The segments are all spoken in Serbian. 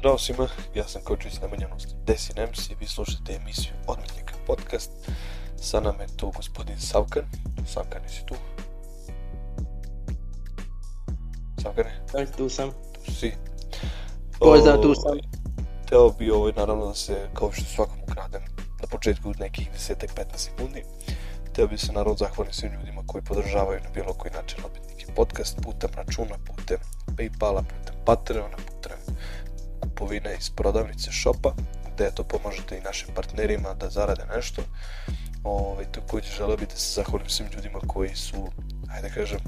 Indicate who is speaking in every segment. Speaker 1: Zdravo svima, ja sam Kočić na manjenosti Desi Nems i vi slušate emisiju Odmetnjaka podcast. Sa nama je tu gospodin Savkan. Savkan, jesi tu? Savkan
Speaker 2: je? tu sam.
Speaker 1: Tu si.
Speaker 2: Pozdrav, tu sam. Ovaj,
Speaker 1: teo bi ovo, ovaj, naravno, da se, kao što svakom ukradem, na početku nekih 10-15 sekundi, teo bi se naravno zahvalim svim ljudima koji podržavaju na bilo koji način Odmetnjaka podcast, putem računa, putem Paypala, putem Patreona, putem kupovine iz prodavnice shopa gdje to pomažete i našim partnerima da zarade nešto ovaj također želeo bih da se zahvalim svim ljudima koji su, ajde kažem,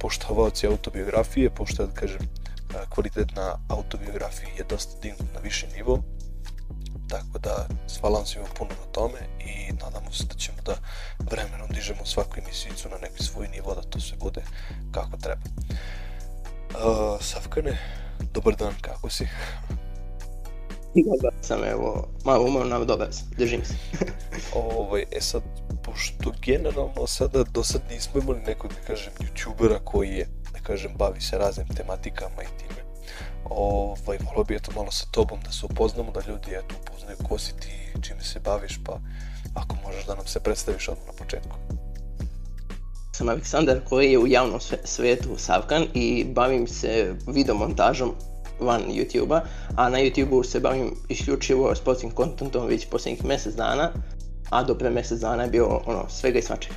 Speaker 1: poštovaoci autobiografije, pošto da kažem, kvalitetna na autobiografiji je dosta dignut na viši nivo, tako da hvala vam svima puno na tome i nadamo se da ćemo da vremenom dižemo svaku emisijicu na neki svoj nivo, da to sve bude kako treba. Savkane, dobar dan, kako si?
Speaker 2: sam evo, malo umao nam dobes držim se.
Speaker 1: ovaj, e sad, pošto generalno sada do sad nismo imali nekog, da kažem, youtubera koji je, da kažem, bavi se raznim tematikama i time. Ovaj, volio bi eto malo sa tobom da se upoznamo, da ljudi eto upoznaju ko si ti, čime se baviš, pa ako možeš da nam se predstaviš odmah na početku.
Speaker 2: Sam Aleksandar koji je u javnom svetu Savkan i bavim se videomontažom van YouTube-a, a na YouTube-u se bavim isključivo sportskim kontentom već posljednjih mjesec dana, a do pre mjesec dana je bio ono, svega i svačega.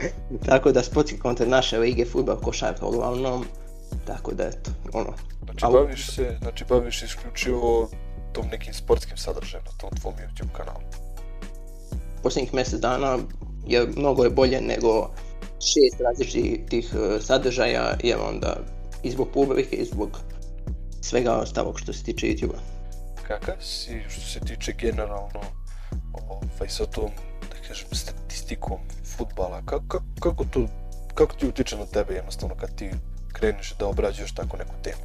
Speaker 2: tako da sportski kontent naše lige, futbal, košarka uglavnom, tako da eto, ono.
Speaker 1: Znači baviš se, znači baviš isključivo tom nekim sportskim sadržajem na tom tvom YouTube kanalu?
Speaker 2: Posljednjih mjesec dana je mnogo je bolje nego šest različitih tih eh, sadržaja, jer onda izbog zbog publike i zbog svega ostalog ono što se tiče YouTube-a.
Speaker 1: Kakav si što se tiče generalno ovaj, sa tom, da kažem, statistikom futbala? Kako, kako, to, kako ti utiče na tebe jednostavno kad ti kreniš da obrađuješ tako neku temu?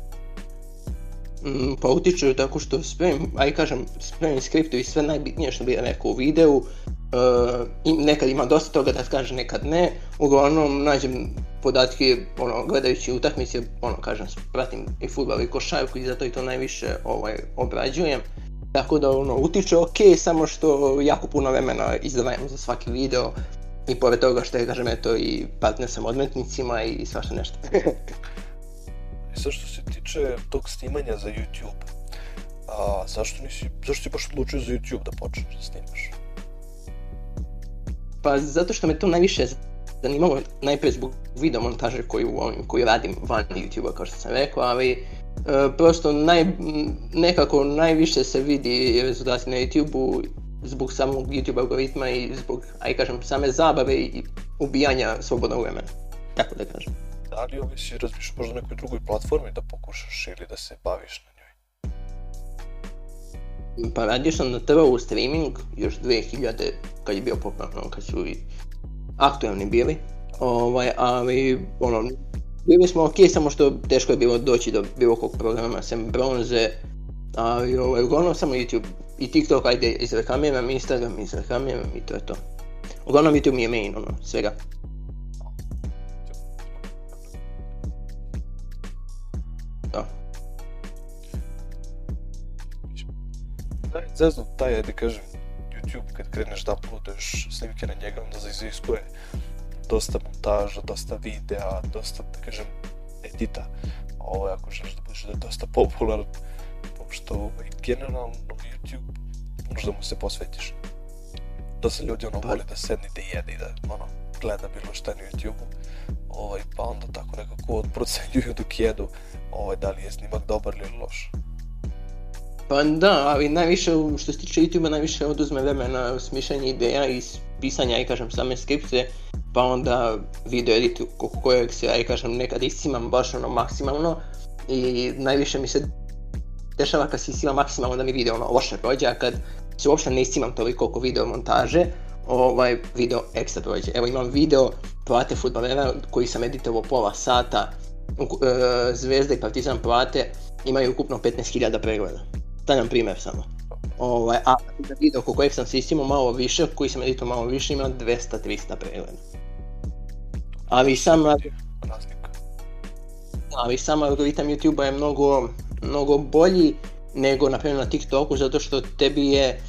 Speaker 2: Mm, pa utiče tako što spremim, aj kažem, spremim skriptu i sve najbitnije što bi ja rekao u videu, Eh, i nekad ima dosta toga da kažem, nekad ne. Uglavnom, nađem podatke, ono, gledajući utakmice, ono, kažem, pratim i futbal i košarku i zato i to najviše ovaj, obrađujem. Tako da, ono, utiče ok, samo što jako puno vremena izdvajam za svaki video i pored toga što je, kažem, eto, i partner sam odmetnicima i svašta nešto.
Speaker 1: I sad što se tiče tog snimanja za YouTube, a zašto nisi, zašto si baš odlučio za YouTube da počneš da snimaš?
Speaker 2: Pa zato što me to najviše zanimalo, najprije zbog videomontaže koju, koju radim van YouTube-a, kao što sam rekao, ali e, prosto naj, nekako najviše se vidi rezultati na YouTube-u zbog samog YouTube algoritma i zbog, aj kažem, same zabave i ubijanja slobodnog vremena. Tako da kažem.
Speaker 1: Da li ovisi razmišljaš možda nekoj drugoj platformi da pokušaš ili da se baviš na
Speaker 2: pa radio sam na TV-u streaming još 2000, kad je bio popravno kad su i aktualni bili. Ovaj, ali, ono, bili smo ok, samo što teško je bilo doći do bilo kog programa, sem bronze, ali ovaj, uglavnom samo YouTube i TikTok, ajde, izreklamiram, Instagram, izreklamiram i to je to. Uglavnom YouTube mi je main, ono, svega.
Speaker 1: Da taj, da kažem, YouTube kad kreneš da uploaduješ snimke na njega, onda iziskuje dosta montaža, dosta videa, dosta, da kažem, edita. Ovo, ako želiš da budeš da je dosta popularan, pošto ovaj, generalno YouTube možda mu se posvetiš. Da se ljudi ono vole da sedni da jedi da ono, gleda bilo šta na YouTube-u. Ovaj, pa onda tako nekako odprocenjuju dok jedu ovaj, da li je snimak dobar ili loš.
Speaker 2: Pa da, ali najviše, što se tiče youtube najviše oduzme vremena smišljanje ideja i pisanja, i kažem, same skripte, pa onda video editu kojeg se, ja kažem, nekad iscimam baš ono maksimalno i najviše mi se dešava kad se sila maksimalno da mi video ono loše prođe, a kad se uopšte ne iscimam toliko oko video montaže, ovaj video ekstra prođe. Evo imam video plate futbalera koji sam editovao pola sata, e, Zvezda i Partizan plate imaju ukupno 15.000 pregleda. Stavljam primjer samo. Ovaj, a video oko kojeg sam sistimao malo više, koji sam editao malo više, ima 200-300 pregleda. Ali znači, sam A Ali sam algoritam YouTube-a je mnogo, mnogo bolji nego na primjer na TikToku, zato što tebi je e,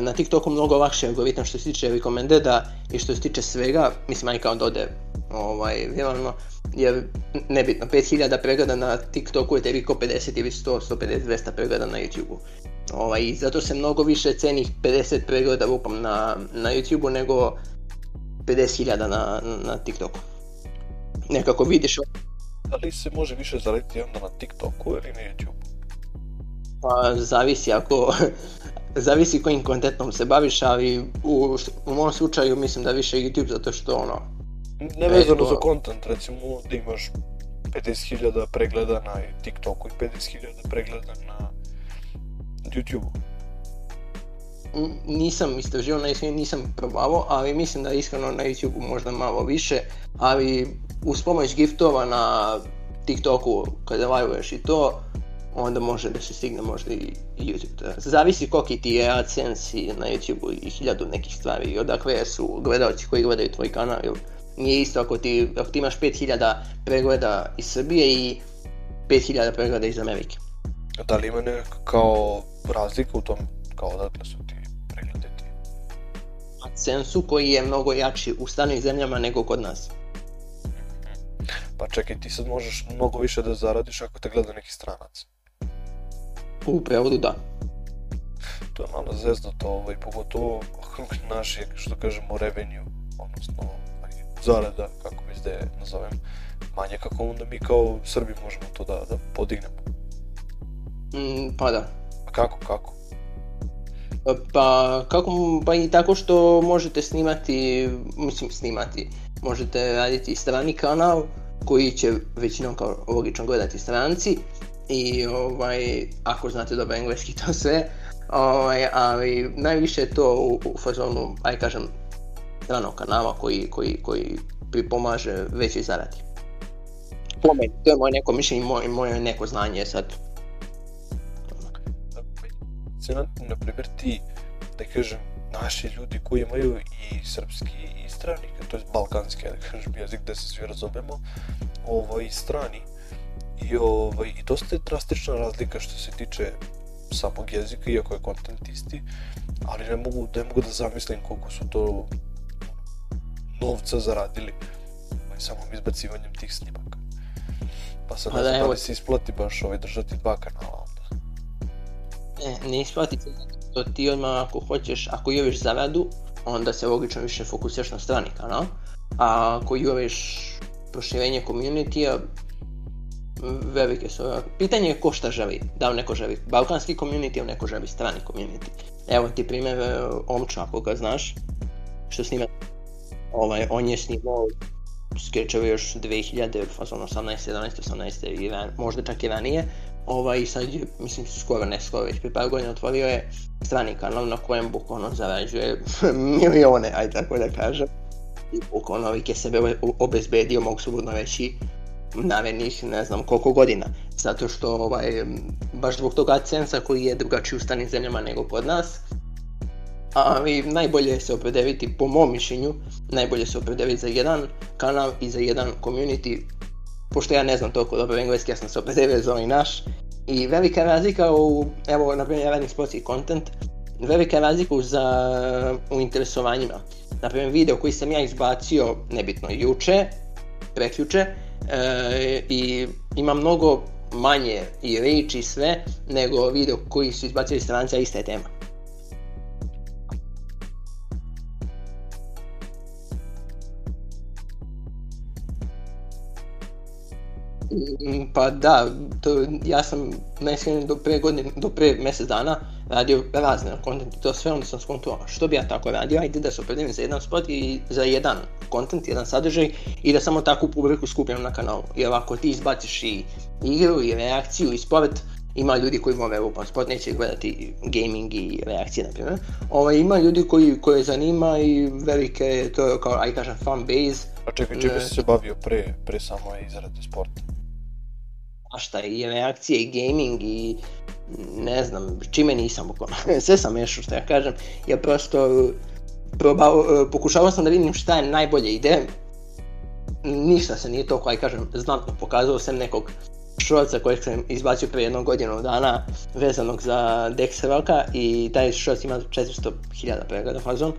Speaker 2: na TikToku mnogo lakše algoritam što se tiče rekomendeda i što se tiče svega, mislim, kao da ode ovaj, vjerojatno, jer nebitno, 5000 pregleda na TikToku je tebi ko 50 ili 100, 150, 200 pregleda na YouTubeu. Ovaj, zato se mnogo više cenih 50 pregleda upam na, na YouTubeu nego 50.000 na, na TikToku. Nekako vidiš...
Speaker 1: Da li se može više zaraditi onda na TikToku ili na YouTubeu?
Speaker 2: Pa zavisi ako, zavisi kojim kontentom se baviš, ali u, u mom slučaju mislim da više YouTube zato što ono,
Speaker 1: Nevezano za kontent, recimo da imaš 50.000 pregleda na TikToku i 50.000 pregleda na
Speaker 2: YouTubeu. Nisam istražio na YouTube, nisam probavao, ali mislim da iskreno na YouTubeu možda malo više, ali uz pomoć giftova na TikToku kada lajuješ i to, onda može da se stigne možda i YouTube. Zavisi koliki ti je AdSense na YouTubeu i hiljadu nekih stvari i odakle su gledalci koji gledaju tvoj kanal nije isto ako ti, ako ti imaš 5000 pregleda iz Srbije i 5000 pregleda iz Amerike.
Speaker 1: Da li ima nekako kao razlika u tom, kao da su ti pregledi
Speaker 2: ti? su koji je mnogo jači u stanih zemljama nego kod nas. Mhm.
Speaker 1: Pa čekaj, ti sad možeš mnogo više da zaradiš ako te gleda neki stranac.
Speaker 2: U prevodu da.
Speaker 1: To je malo zezno to, ovaj, pogotovo naši, što kažemo, revenue, odnosno da, kako mi zde nazovem, manje kako onda mi kao Srbi možemo to da, da podignemo.
Speaker 2: Mm, pa da.
Speaker 1: A kako, kako?
Speaker 2: Pa, pa, kako, pa i tako što možete snimati, mislim snimati, možete raditi strani kanal koji će većinom kao logično gledati stranci i ovaj, ako znate dobro engleski to sve, ovaj, ali najviše je to u, u fazonu, aj kažem, stranog kanala koji, koji, koji pripomaže većoj zaradi. to je moje neko mišljenje i moje, moje neko znanje sad.
Speaker 1: na primjer, ti, da kažem, naši ljudi koji imaju i srpski i strani, to je balkanski, da kažem, jezik da se svi razumemo, ovaj, strani, i, ovaj, i dosta je drastična razlika što se tiče samog jezika, iako je kontentisti, isti, ali ne mogu, ne mogu da zamislim koliko su to novca zaradili samom izbacivanjem tih snimaka. Pa sad ne znam da se isplati baš ovaj držati dva kanala onda. Ne,
Speaker 2: ne isplati se to ti odmah ako hoćeš, ako joviš zaradu, onda se logično više fokusiraš na strani kanal. A ako joviš proširenje community velike su. Pitanje je ko šta želi, da li neko želi balkanski community ili neko želi strani community. Evo ti primjer e, Omča, ako ga znaš, što snima ovaj, on je snimao skečeve još 2000, 2018, 18, 17, 18 možda čak i ranije. Ovaj, sad je, mislim, skoro ne skoro, već prije godina otvorio je strani kanal na kojem bukvalno zarađuje milione, aj tako da kažem. I bukvalno je ovaj sebe obezbedio, mogu budno reći, narednih ne znam koliko godina. Zato što, ovaj, baš zbog toga cenca koji je drugačiji u stanim zemljama nego kod nas, ali najbolje se opredeliti po mom mišljenju, najbolje se opredeliti za jedan kanal i za jedan community, pošto ja ne znam toliko dobro engleski, ja sam se opredelio za onaj naš, i velika razlika u, evo, na primjer, ja radim sportski content, velika razlika za, u interesovanjima. Na primjer, video koji sam ja izbacio, nebitno, juče, preključe, e, i ima mnogo manje i reći i sve, nego video koji su izbacili stranci, a ista je tema. Mm, pa da, to, ja sam do pre godine, do pre mjesec dana radio razne to sve onda sam skontuo što bi ja tako radio, ajde da se opredelim za jedan spot i za jedan kontent, jedan sadržaj i da samo takvu publiku skupljam na kanalu. Jer ako ti izbaciš i igru i reakciju i sport, ima ljudi koji vole open pa sport, neće gledati gaming i reakcije, na primjer. Ovo, ovaj, ima ljudi koji, koje zanima i velike, to je kao, aj kažem, fan base.
Speaker 1: A čekaj, čekaj, se bavio pre, pre samo izrade sporta?
Speaker 2: a šta i reakcije i gaming i ne znam čime nisam okonao, sve sam mešao što ja kažem, ja prosto e, probao, e, pokušavao sam da vidim šta je najbolje ide, ništa se nije to, aj kažem, znatno pokazao sem nekog šorca kojeg sam izbacio prije jednog godinu dana vezanog za Dex Rocka i taj šorc ima 400.000 pregleda fazon.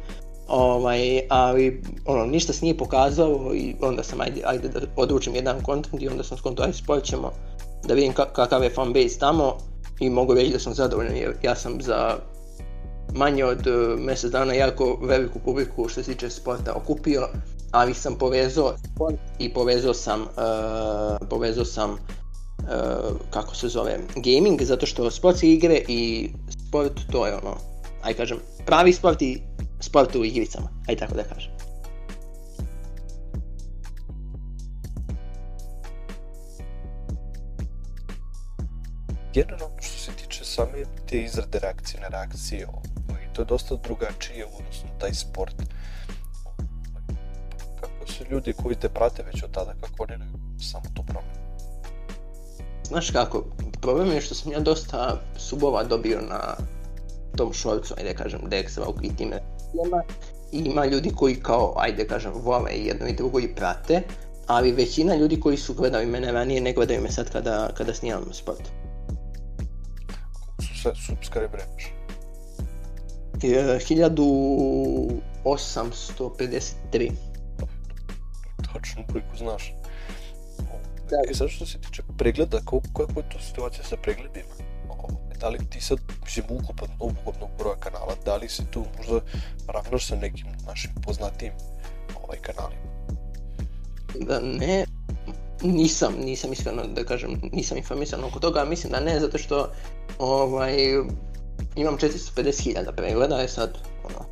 Speaker 2: Ovaj, ali ono, ništa se nije pokazao i onda sam ajde, ajde da odručim jedan kontent i onda sam skonto aj spojit ćemo da vidim kakav je fanbase tamo i mogu reći da sam zadovoljan jer ja sam za manje od e, mjesec dana jako veliku publiku što se tiče sporta okupio, ali sam povezao sport i povezao sam, e, povezao sam e, kako se zove, gaming, zato što sportske igre i sport to je ono, aj kažem, pravi sport i sport u igricama, aj tako da kažem.
Speaker 1: Generalno što se tiče same te izrade reakcije na reakcije, ovaj, to je dosta drugačije odnosno taj sport. Kako su ljudi koji te prate već od tada, kako oni samo to problem?
Speaker 2: Znaš kako, problem je što sam ja dosta subova dobio na tom šolcu, ajde kažem, Dexva i time i ima ljudi koji kao, ajde kažem, vole jedno i drugo i prate, ali većina ljudi koji su gledali mene ranije ne gledaju me sad kada, kada snijam sport.
Speaker 1: subskrybuješ?
Speaker 2: 1853. Е,
Speaker 1: Точно коliko znaš. Да. И също što се тича прегледа, колко, каквато ситуация са прегледи има? Е, дали ти са, си му купат много, много броя канала, дали си tu možda равнаш се неким нашим познатим ovaj, канали.
Speaker 2: Да, не, nisam, nisam iskreno da kažem, nisam informiran oko toga, mislim da ne, zato što ovaj, imam 450.000 pregleda, je sad, ono,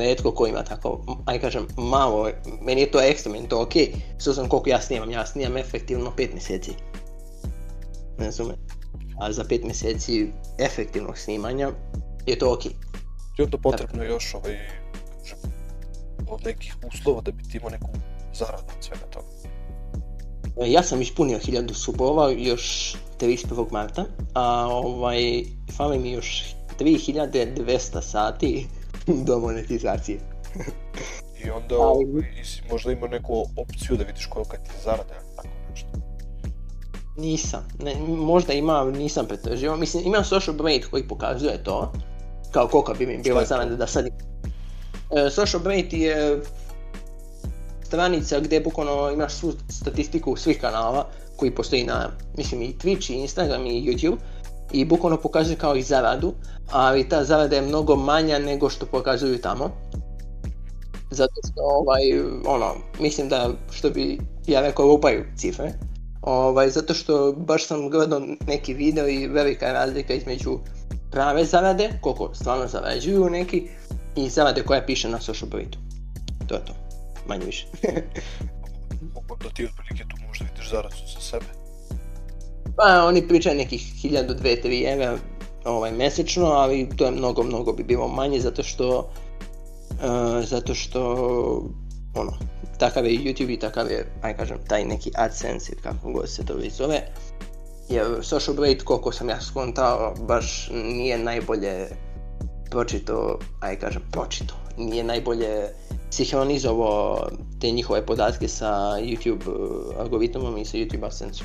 Speaker 2: redko ko ima tako, aj kažem, malo, meni je to ekstra, meni je to okej, okay. sada sam koliko ja snimam, ja snimam efektivno 5 mjeseci. Ne znam, A za 5 mjeseci efektivnog snimanja je to okej. Okay.
Speaker 1: I onda potrebno je još ovaj, od nekih uslova da bi ti imao neku zaradu od svega toga.
Speaker 2: E, ja sam ispunio hiljadu subova još 31. marta, a ovaj, fali mi još 3200 sati do monetizacije.
Speaker 1: I onda Ali... možda imao neku opciju da vidiš kolika ti zarada, tako nešto.
Speaker 2: Nisam, ne, možda imam, nisam pretražio, mislim imam social braid koji pokazuje to, kao koliko bi mi bilo zarada da sad... imam. E, social braid je stranica gdje bukvalno imaš svu statistiku svih kanala koji postoji na, mislim i Twitch i Instagram i YouTube i bukvalno pokazuje kao i zaradu, ali ta zarada je mnogo manja nego što pokazuju tamo. Zato što, ovaj, ono, mislim da, što bi ja rekao, lupaju cifre. Ovaj, zato što baš sam gledao neki video i velika razlika između prave zarade, koliko stvarno zarađuju neki, i zarade koja piše na social To je to manje više.
Speaker 1: da ti otprilike tu možda vidiš zaracu sa sebe.
Speaker 2: Pa oni pričaju nekih 1000 do 2000 eva ovaj, mjesečno, ali to je mnogo, mnogo bi bilo manje zato što uh, zato što ono, takav je YouTube i takav je, aj kažem, taj neki AdSense ili kako god se to već zove. Jer Social Blade, koliko sam ja skontao, baš nije najbolje pročito, aj kažem, pročito je najbolje sinhronizovao te njihove podatke sa YouTube eh, algoritmom i sa YouTube adsense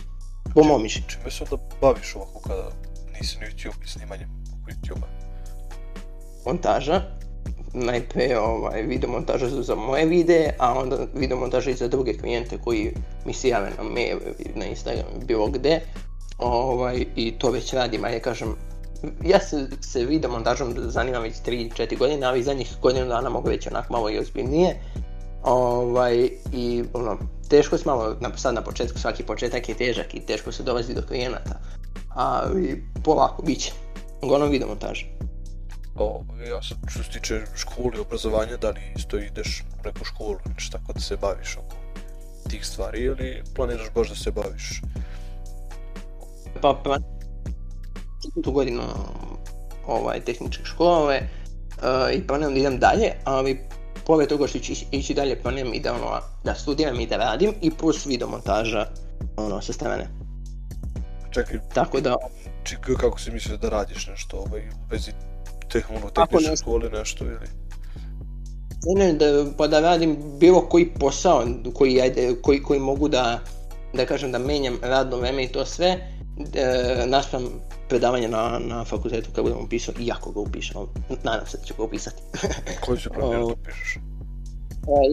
Speaker 2: Po mom mišljenju.
Speaker 1: Čime se onda baviš ovako kada nisi na YouTube i snimanjem YouTube-a?
Speaker 2: Montaža. Najpre ovaj, montaža za moje videe, a onda montaža i za druge klijente koji mi se jave na mail, na Instagram, bilo gde. Ovaj, I to već radim, ajde kažem, ja se, se video montažom zanimam već 3-4 godine, ali zadnjih godinu dana mogu već onak malo i ozbiljnije. Ovaj, I ono, teško se malo, sad na početku, svaki početak je težak i teško se dolazi do klijenata. A polako, bit će. Uglavnom video montaž. O, ovaj, ja sam
Speaker 1: što se tiče škole i obrazovanja, da li isto ideš preko školu, nešto znači tako da se baviš oko tih stvari ili planiraš baš da se baviš?
Speaker 2: Pa, pa tu godinu ovaj, tehničke škole eh, i planiram da idem dalje, ali pove toga što ću ići, dalje planiram i da, ono, da studiram i da radim i plus montaža ono, sa strane.
Speaker 1: Čekaj, Tako da... čekaj kako si mislio da radiš nešto ovaj, u vezi ono, tehničke škole nešto
Speaker 2: ili? Ne, da, pa da radim bilo koji posao koji, koji, koji mogu da, da kažem da menjam radno vreme i to sve, e, naspram predavanje na, na fakultetu kad budem upisao, i ako ga upišem, nadam se da ću ga upisati.
Speaker 1: Koji su predmet upišeš?
Speaker 2: E,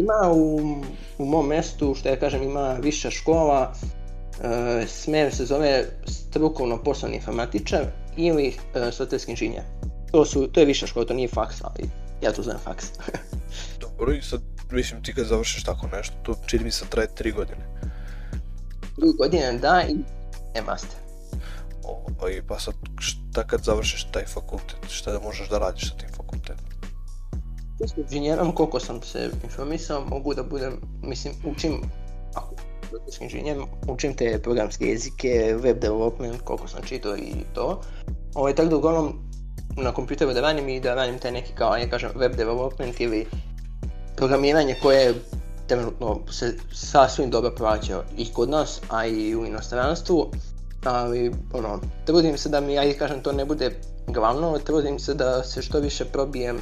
Speaker 2: ima u, mom mjestu, što ja kažem, ima više škola, e, smjer se zove strukovno poslovni informatičar ili e, inženjer. To, su, to je više škola, to nije faks, ali ja to znam faks.
Speaker 1: Dobro, i sad, mislim, ti kad završiš tako nešto, to čini mi se traje tri godine.
Speaker 2: Tri godine, da, i e master.
Speaker 1: I ovaj, pa sad, šta kad završiš taj fakultet, šta da možeš da radiš sa tim fakultetom?
Speaker 2: S inženjerom, koliko sam se informisao, mogu da budem, mislim, učim, ako inženjer, učim te programske jezike, web development, koliko sam čitao i to. Ovo, ovaj, tako da uglavnom na kompjuteru da radim i da radim te neki kao, ja kažem, web development ili programiranje koje trenutno se sasvim dobro plaća i kod nas, a i u inostranstvu ali ono, trudim se da mi, ja kažem, to ne bude glavno, trudim se da se što više probijem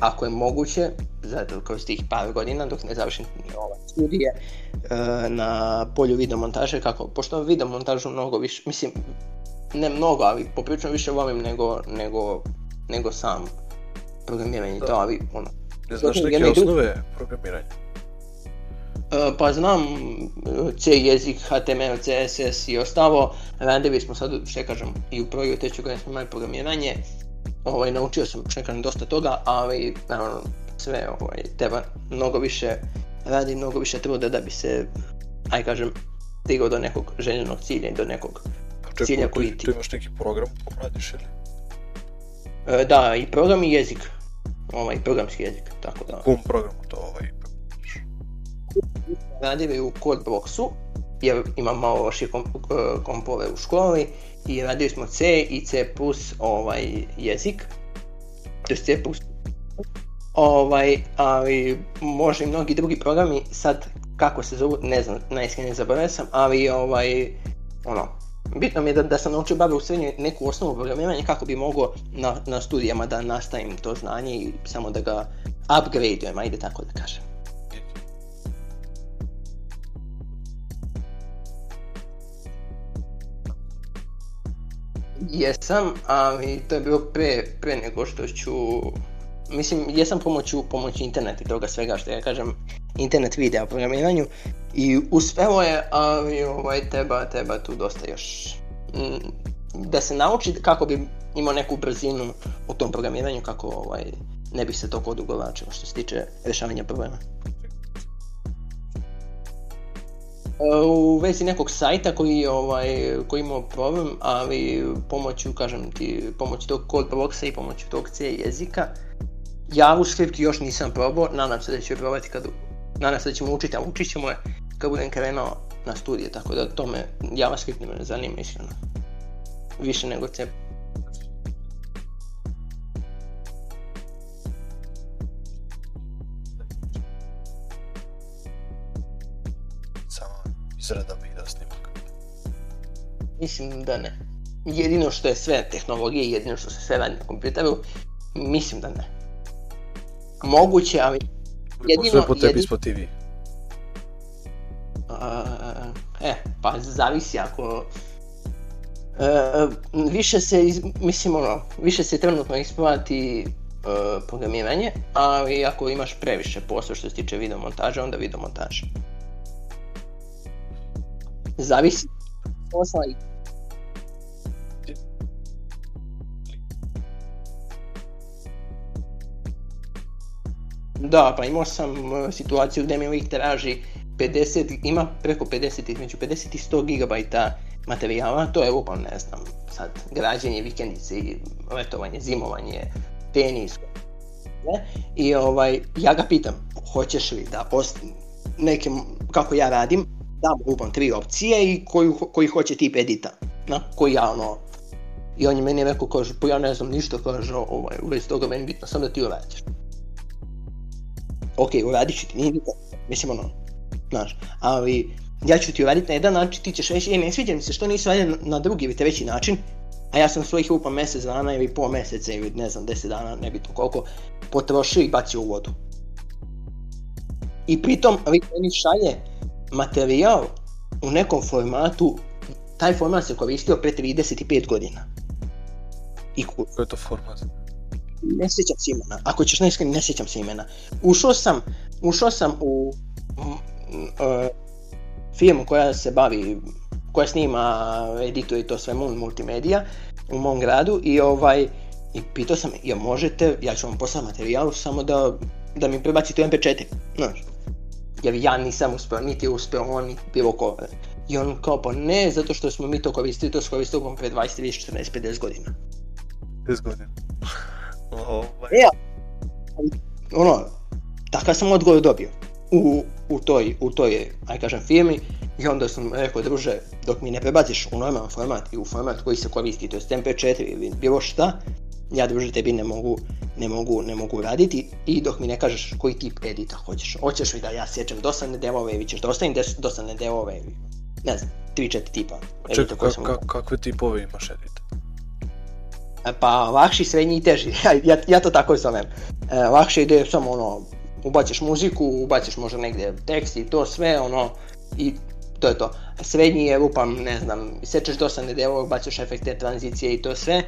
Speaker 2: ako je moguće, zato kroz tih par godina dok ne završim ova studije e, na polju videomontaže, kako, pošto videomontažu mnogo više, mislim, ne mnogo, ali poprilično više volim nego, nego, nego sam programiranje to, ali ono.
Speaker 1: znaš neke osnove programiranja?
Speaker 2: E, pa znam e, C jezik, HTML, CSS i ostalo, radili smo sad, što kažem, i u prvoj teću godine smo imali programiranje, ovaj, naučio sam, što dosta toga, ali naravno, sve ovaj, treba mnogo više radi, mnogo više truda da bi se, aj kažem, stigao do nekog željenog cilja i do nekog cilja koji ti...
Speaker 1: imaš neki program radiš ili? E,
Speaker 2: da, i program i jezik. Ovaj, programski jezik, tako da...
Speaker 1: Kom programu to ovaj
Speaker 2: radili u boxu, jer imam malo lošije kompove u školi i radili smo C i C plus ovaj jezik, to je C plus. Ovaj, ali može i mnogi drugi programi, sad kako se zovu, ne znam, najiskrenije zaboravio sam, ali ovaj, ono, bitno mi je da, da sam naučio bavio u srednjoj neku osnovu programiranja kako bi mogao na, na studijama da nastavim to znanje i samo da ga upgradeujem, ajde tako da kažem. Jesam, ali to je bilo pre, pre nego što ću... Mislim, jesam pomoću, pomoći interneta i toga svega što ja kažem internet videa programiranju i uspelo je, ali ovaj, treba, treba tu dosta još mm, da se nauči kako bi imao neku brzinu u tom programiranju kako ovaj, ne bi se toliko odugovlačilo što se tiče rješavanja problema. E, u vezi nekog sajta koji, ovaj, koji imao problem, ali pomoću, kažem ti, pomoću tog kod i pomoću tog C jezika, JavaScript još nisam probao, nadam se da ću probati kad, nadam se da ćemo učiti, a učit ćemo je kad budem krenuo na studije, tako da to me JavaScript ne me zanima iskreno. Više nego C.
Speaker 1: izrada video snimaka?
Speaker 2: Mislim da ne. Jedino što je sve tehnologije, jedino što se sve radi na kompjuteru, mislim da ne. Moguće, ali... Jedino, sve
Speaker 1: po tebi TV?
Speaker 2: e, pa zavisi ako... E, više se, iz... mislim ono, više se trenutno isplati uh, programiranje, ali ako imaš previše posla što se tiče videomontaža, onda videomontaža. Zavisi posla Da, pa imao sam uh, situaciju gdje mi uvijek traži 50, ima preko 50, između 50 i 100 GB materijala, to je upam, ne znam, sad, građenje, vikendice, letovanje, zimovanje, tenis, ne? I ovaj, ja ga pitam, hoćeš li da post... nekim, kako ja radim, dam upam tri opcije i koju, koji hoće tip edita, na, koji ja ono, i on je meni rekao, kaže, pa ja ne znam ništa, kaže, ovaj, u vezi toga meni bitno sam da ti uradiš. Ok, uradit ću ti, nije bitno, mislim ono, znaš, ali ja ću ti uraditi na jedan način, ti ćeš reći, ej, ne sviđa mi se što nisi radili na drugi ili treći način, a ja sam svojih upa mjesec dana ili pol mjeseca ili ne znam, deset dana, nebitno koliko, potrošio i bacio u vodu. I pritom, ali meni šalje, materijal u nekom formatu, taj format se koristio pre 35 godina.
Speaker 1: I ko je to format?
Speaker 2: Ne sjećam se imena, ako ćeš najiskren, ne sjećam se imena. Ušao sam, ušao sam u uh, firmu koja se bavi, koja snima, edituje i to sve multimedija u mom gradu i ovaj, i pitao sam, ja možete, ja ću vam poslati materijal samo da, da mi prebacite u MP4, znaš jer ja nisam uspio, niti je uspio on, niti bilo ko. I on kao pa ne, zato što smo mi to koristili, to koristili pre 20, 30, 40, 50 godina.
Speaker 1: 50
Speaker 2: godina. oh, ovaj. ja, e, ono, takav sam odgovor dobio u, u toj, u toj, aj kažem, firmi i onda sam rekao, druže, dok mi ne prebaziš u normalan format i u format koji se koristi, to je MP4 ili bilo šta, ja druže tebi ne mogu, ne mogu, ne mogu raditi i dok mi ne kažeš koji tip edita hoćeš. Hoćeš li da ja sjećam dosadne delove ili ćeš da ostavim dosadne delove ili ne znam, tri četiri tipa.
Speaker 1: čekaj, kakve tipove imaš edita? E,
Speaker 2: pa lakši, srednji i teži, ja, ja, to tako zovem. E, lakše ide samo ono, ubaciš muziku, ubaciš možda negdje tekst i to sve, ono, i to je to. Srednji je lupam, ne znam, sečeš dosta nedelovog, bacaš efekte, tranzicije i to sve,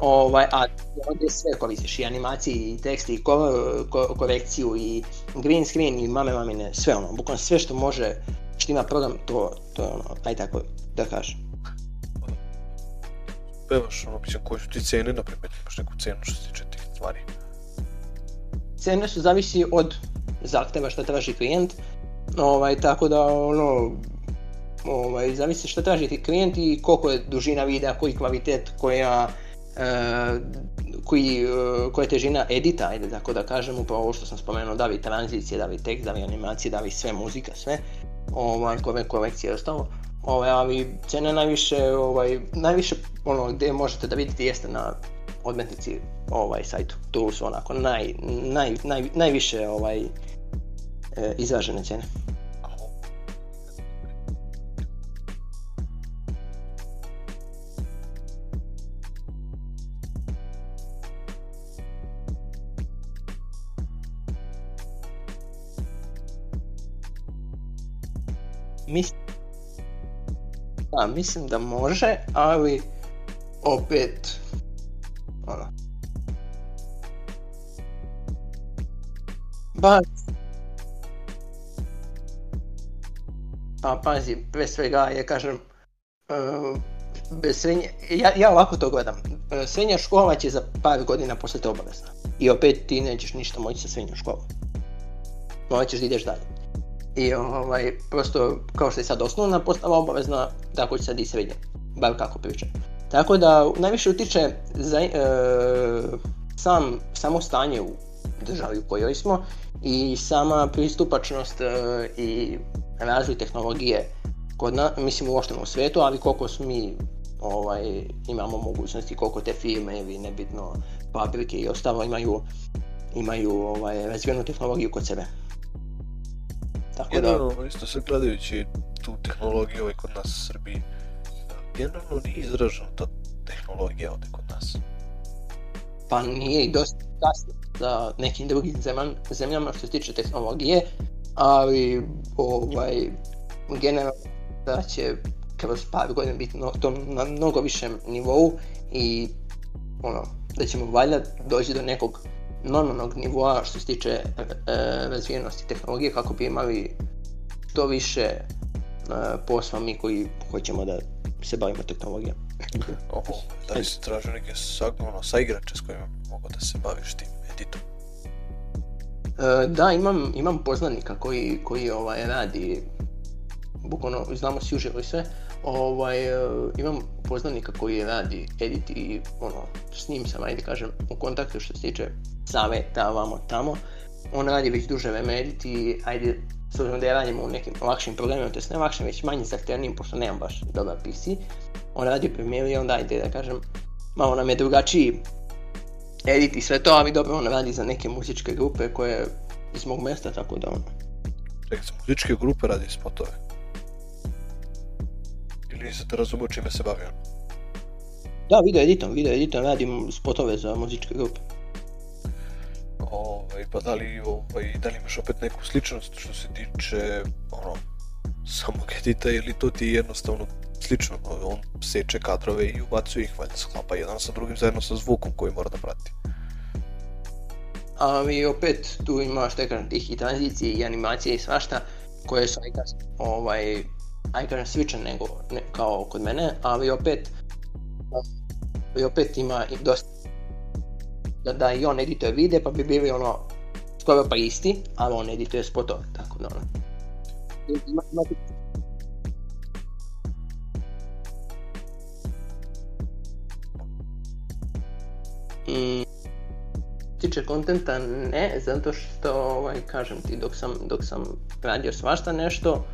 Speaker 2: ovaj, a ovdje sve koristiš, i animaciji, i tekst, i color ko, korekciju, i green screen, i mame mamine, sve ono, bukvalno sve što može, što ima program, to, to je ono, aj tako da kažem.
Speaker 1: Pevaš ono, mislim, koje su ti cene, na primjer, imaš neku cenu što se tiče tih stvari?
Speaker 2: Cene su zavisi od zahteva što traži klijent, ovaj, tako da ono, ovaj, zamisli što traži ti klijent i koliko je dužina videa, koji kvalitet, koja, e, koji, e, koja je težina edita, ajde tako da kažem, upravo ovo što sam spomenuo, da li tranzicije, da li tekst, da li animacije, da li sve muzika, sve, ovaj, kove kolekcije i ostalo. Ovaj, ali cena najviše, ovaj, najviše ono gdje možete da vidite jeste na odmetnici ovaj sajtu. Tu su onako naj, naj, najviše ovaj, e, izražene cijene. Mis... mislim da može, ali opet ono. Ba... Pa pazi, pre svega ja kažem, e, srednje, ja, ja ovako to gledam, e, srednja škola će za par godina postati obavezna i opet ti nećeš ništa moći sa srednjom školom, morat ćeš da ideš dalje. I ovaj, prosto, kao što je sad osnovna postava obavezna, tako će sad i srednja. Bar kako priča. Tako da, najviše utiče za, e, sam, samo stanje u državi u kojoj smo i sama pristupačnost e, i razvoj tehnologije kod na, mislim u svijetu, ali koliko smo mi ovaj, imamo mogućnosti, koliko te firme ili nebitno fabrike i ostalo imaju, imaju ovaj, razvijenu tehnologiju kod sebe.
Speaker 1: Tako Jedan, Isto se gledajući tu tehnologiju ovaj kod nas u Srbiji, generalno nije izražena ta tehnologija ovdje kod nas.
Speaker 2: Pa nije i dosta kasno za nekim drugim zemljama što se tiče tehnologije, ali ovaj, generalno da će kroz par godina biti na, na mnogo višem nivou i ono, da ćemo valjda doći do nekog normalnog nivoa što se tiče e, e, razvijenosti tehnologije kako bi imali to više e, posla mi koji hoćemo da se bavimo tehnologijom.
Speaker 1: da li si tražio neke ono, sa s kojima mogu da se baviš tim editom?
Speaker 2: da, imam, imam poznanika koji, koji ovaj, radi, bukvalno znamo si uživo sve, ovaj, imam poznanika koji radi edit i ono, s njim sam, ajde kažem, u kontaktu što se tiče saveta, vamo tamo. On radi već duže remedit i ajde, s obzirom da ja radim u nekim lakšim problemima, to ne lakšim, već manje zahtjevnim, pošto nemam baš dobar PC. On radi u Premieru i onda ajde da kažem, malo nam je drugačiji edit i sve to, ali dobro, on radi za neke muzičke grupe koje iz mog mesta, tako da on.
Speaker 1: Čekaj, za muzičke grupe radi spotove? Ili se te razumio čime se bavio?
Speaker 2: Da, video editom, video editom radim spotove za muzičke grupe.
Speaker 1: Ovaj, pa da li, ovaj, da li imaš opet neku sličnost što se tiče ono, samog edita ili to ti jednostavno slično, ono, on seče kadrove i ubacuje ih valjda sklapa jedan sa drugim zajedno sa zvukom koji mora da prati.
Speaker 2: Ali opet tu imaš te kažem tih i tranzicije i animacije i svašta koje su ajka, ovaj, nego ne, kao kod mene, ali opet opet ima i dosta da, da i on edituje vide pa bi bili ono skoro pa isti, ali on edituje spotove, tako da ono. Mm. tiče kontenta ne, zato što ovaj, kažem ti dok sam, dok sam radio svašta nešto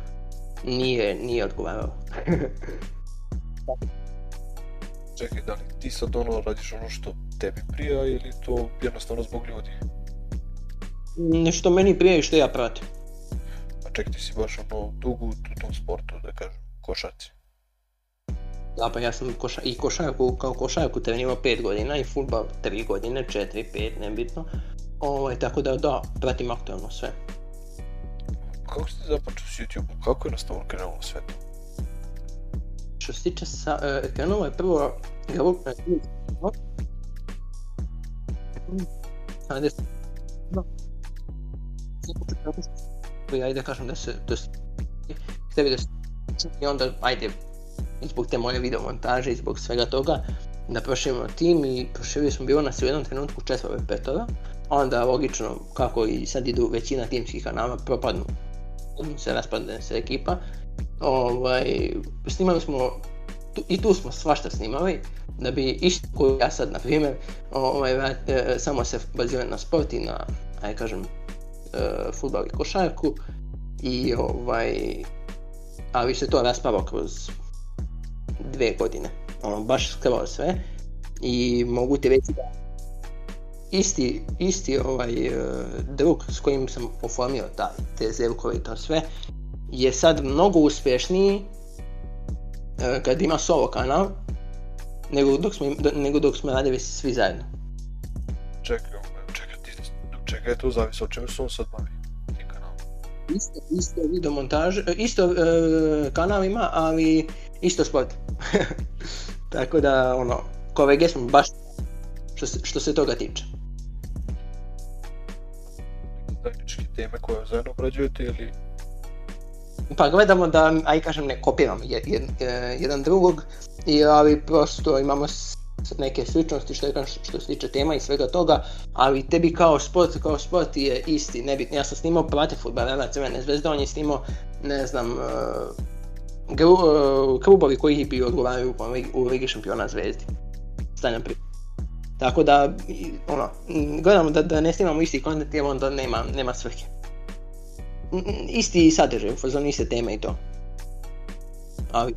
Speaker 2: nije, nije odgovarao.
Speaker 1: Čekaj, da li ti sad ono radiš ono što tebi prija ili to jednostavno zbog ljudi?
Speaker 2: Nešto meni prije i što ja pratim.
Speaker 1: A ček, ti si baš ono dugo u tom sportu, da kažem, košarci.
Speaker 2: Da, pa ja sam koša, i košarku, kao košarku trenirao 5 godina i futbal 3 godine, 4, 5, nebitno. Ovaj, tako da, da, pratim aktualno sve.
Speaker 1: Kako ste započeo s YouTube-om? Kako je nastavno krenulo sve to?
Speaker 2: Što se tiče sa, e, krenulo je prvo revolucionarno da i onda, ajde, zbog te moje video montaže i zbog svega toga, da proširimo tim i proširili smo bilo nas u jednom trenutku četvore petova, onda logično, kako i sad idu većina timskih kanala, propadnu, se raspadne se ekipa, ovaj, snimali smo i tu smo svašta snimali, da bi išto koju ja sad, na primjer, ovaj, e, samo se bazirao na sport i na, aj kažem, e, i košarku, i ovaj, ali se to raspalo kroz dve godine, ono, baš skroz sve, i mogu ti reći da isti, isti ovaj e, drug s kojim sam oformio ta te zevkove i to sve, je sad mnogo uspješniji E, kad ima solo kanal, nego dok smo, nego dok smo radili svi zajedno.
Speaker 1: Čekaj, ono, čekaj, ti, čekaj, to zavisi o čemu se on sad bavi, ti kanal.
Speaker 2: Isto, isto montaž, e, isto uh, kanal ima, ali isto sport. Tako da, ono, kovege smo baš što se, što se toga tiče.
Speaker 1: Zajedničke teme koje zajedno obrađujete ili
Speaker 2: pa gledamo da, aj kažem ne kopiramo jed, jedan drugog, i, ali prosto imamo neke sličnosti što, što se tiče tema i svega toga, ali tebi kao sport, kao sport je isti, nebitno. Ja sam snimao prate futbalera Crvene zvezde, on je snimao, ne znam, e, e, klubovi koji bi odgovaraju u, u Ligi šampiona zvezdi. Stanjam pri... Tako da, ono, gledamo da, da ne snimamo isti kontent jer onda nema, nema svrhe. Mm, isti sadržaj, fazon iste teme i to.
Speaker 1: A...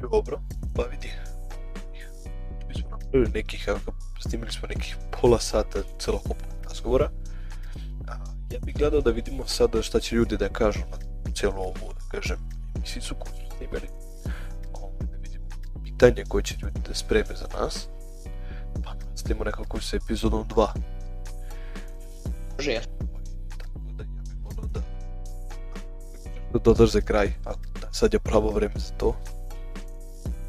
Speaker 1: Dobro, pa vidi. Mi smo nekih, snimili smo nekih pola sata celokupnog razgovora. Ja bih gledao da vidimo sada šta će ljudi da kažu na cijelu ovu, da kažem, emisicu koju su snimili. Da vidimo pitanje koje će ljudi da spreme za nas. Pa stimo nastavimo nekako se epizodom 2.
Speaker 2: Može,
Speaker 1: da za kraj, a sad je pravo vrijeme za to.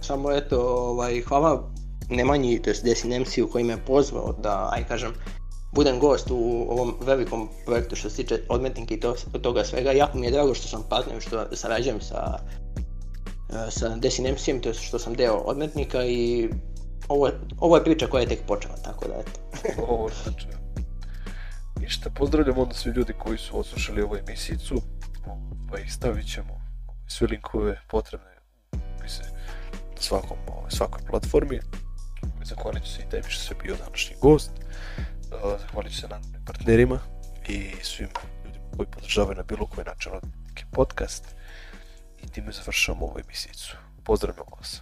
Speaker 2: Samo eto, ovaj, hvala Nemanji, to je Desi u koji me pozvao da, aj kažem, budem gost u ovom velikom projektu što se tiče odmetnika i to, toga svega. Jako mi je drago što sam partner, što sarađujem sa, eh, sa to što sam deo odmetnika i ovo, ovo je priča koja je tek počela, tako da eto.
Speaker 1: ovo Ništa, pozdravljam onda svi ljudi koji su odslušali ovu emisijicu ovaj, stavit ćemo sve linkove potrebne upise na svakom, ovaj, svakoj platformi. Zahvalit ću se i tebi što se bio današnji gost. Zahvalit ću se na partnerima i svim ljudima koji podržavaju na bilo koji način podcast. I time završavamo ovu ovaj emisicu. vas.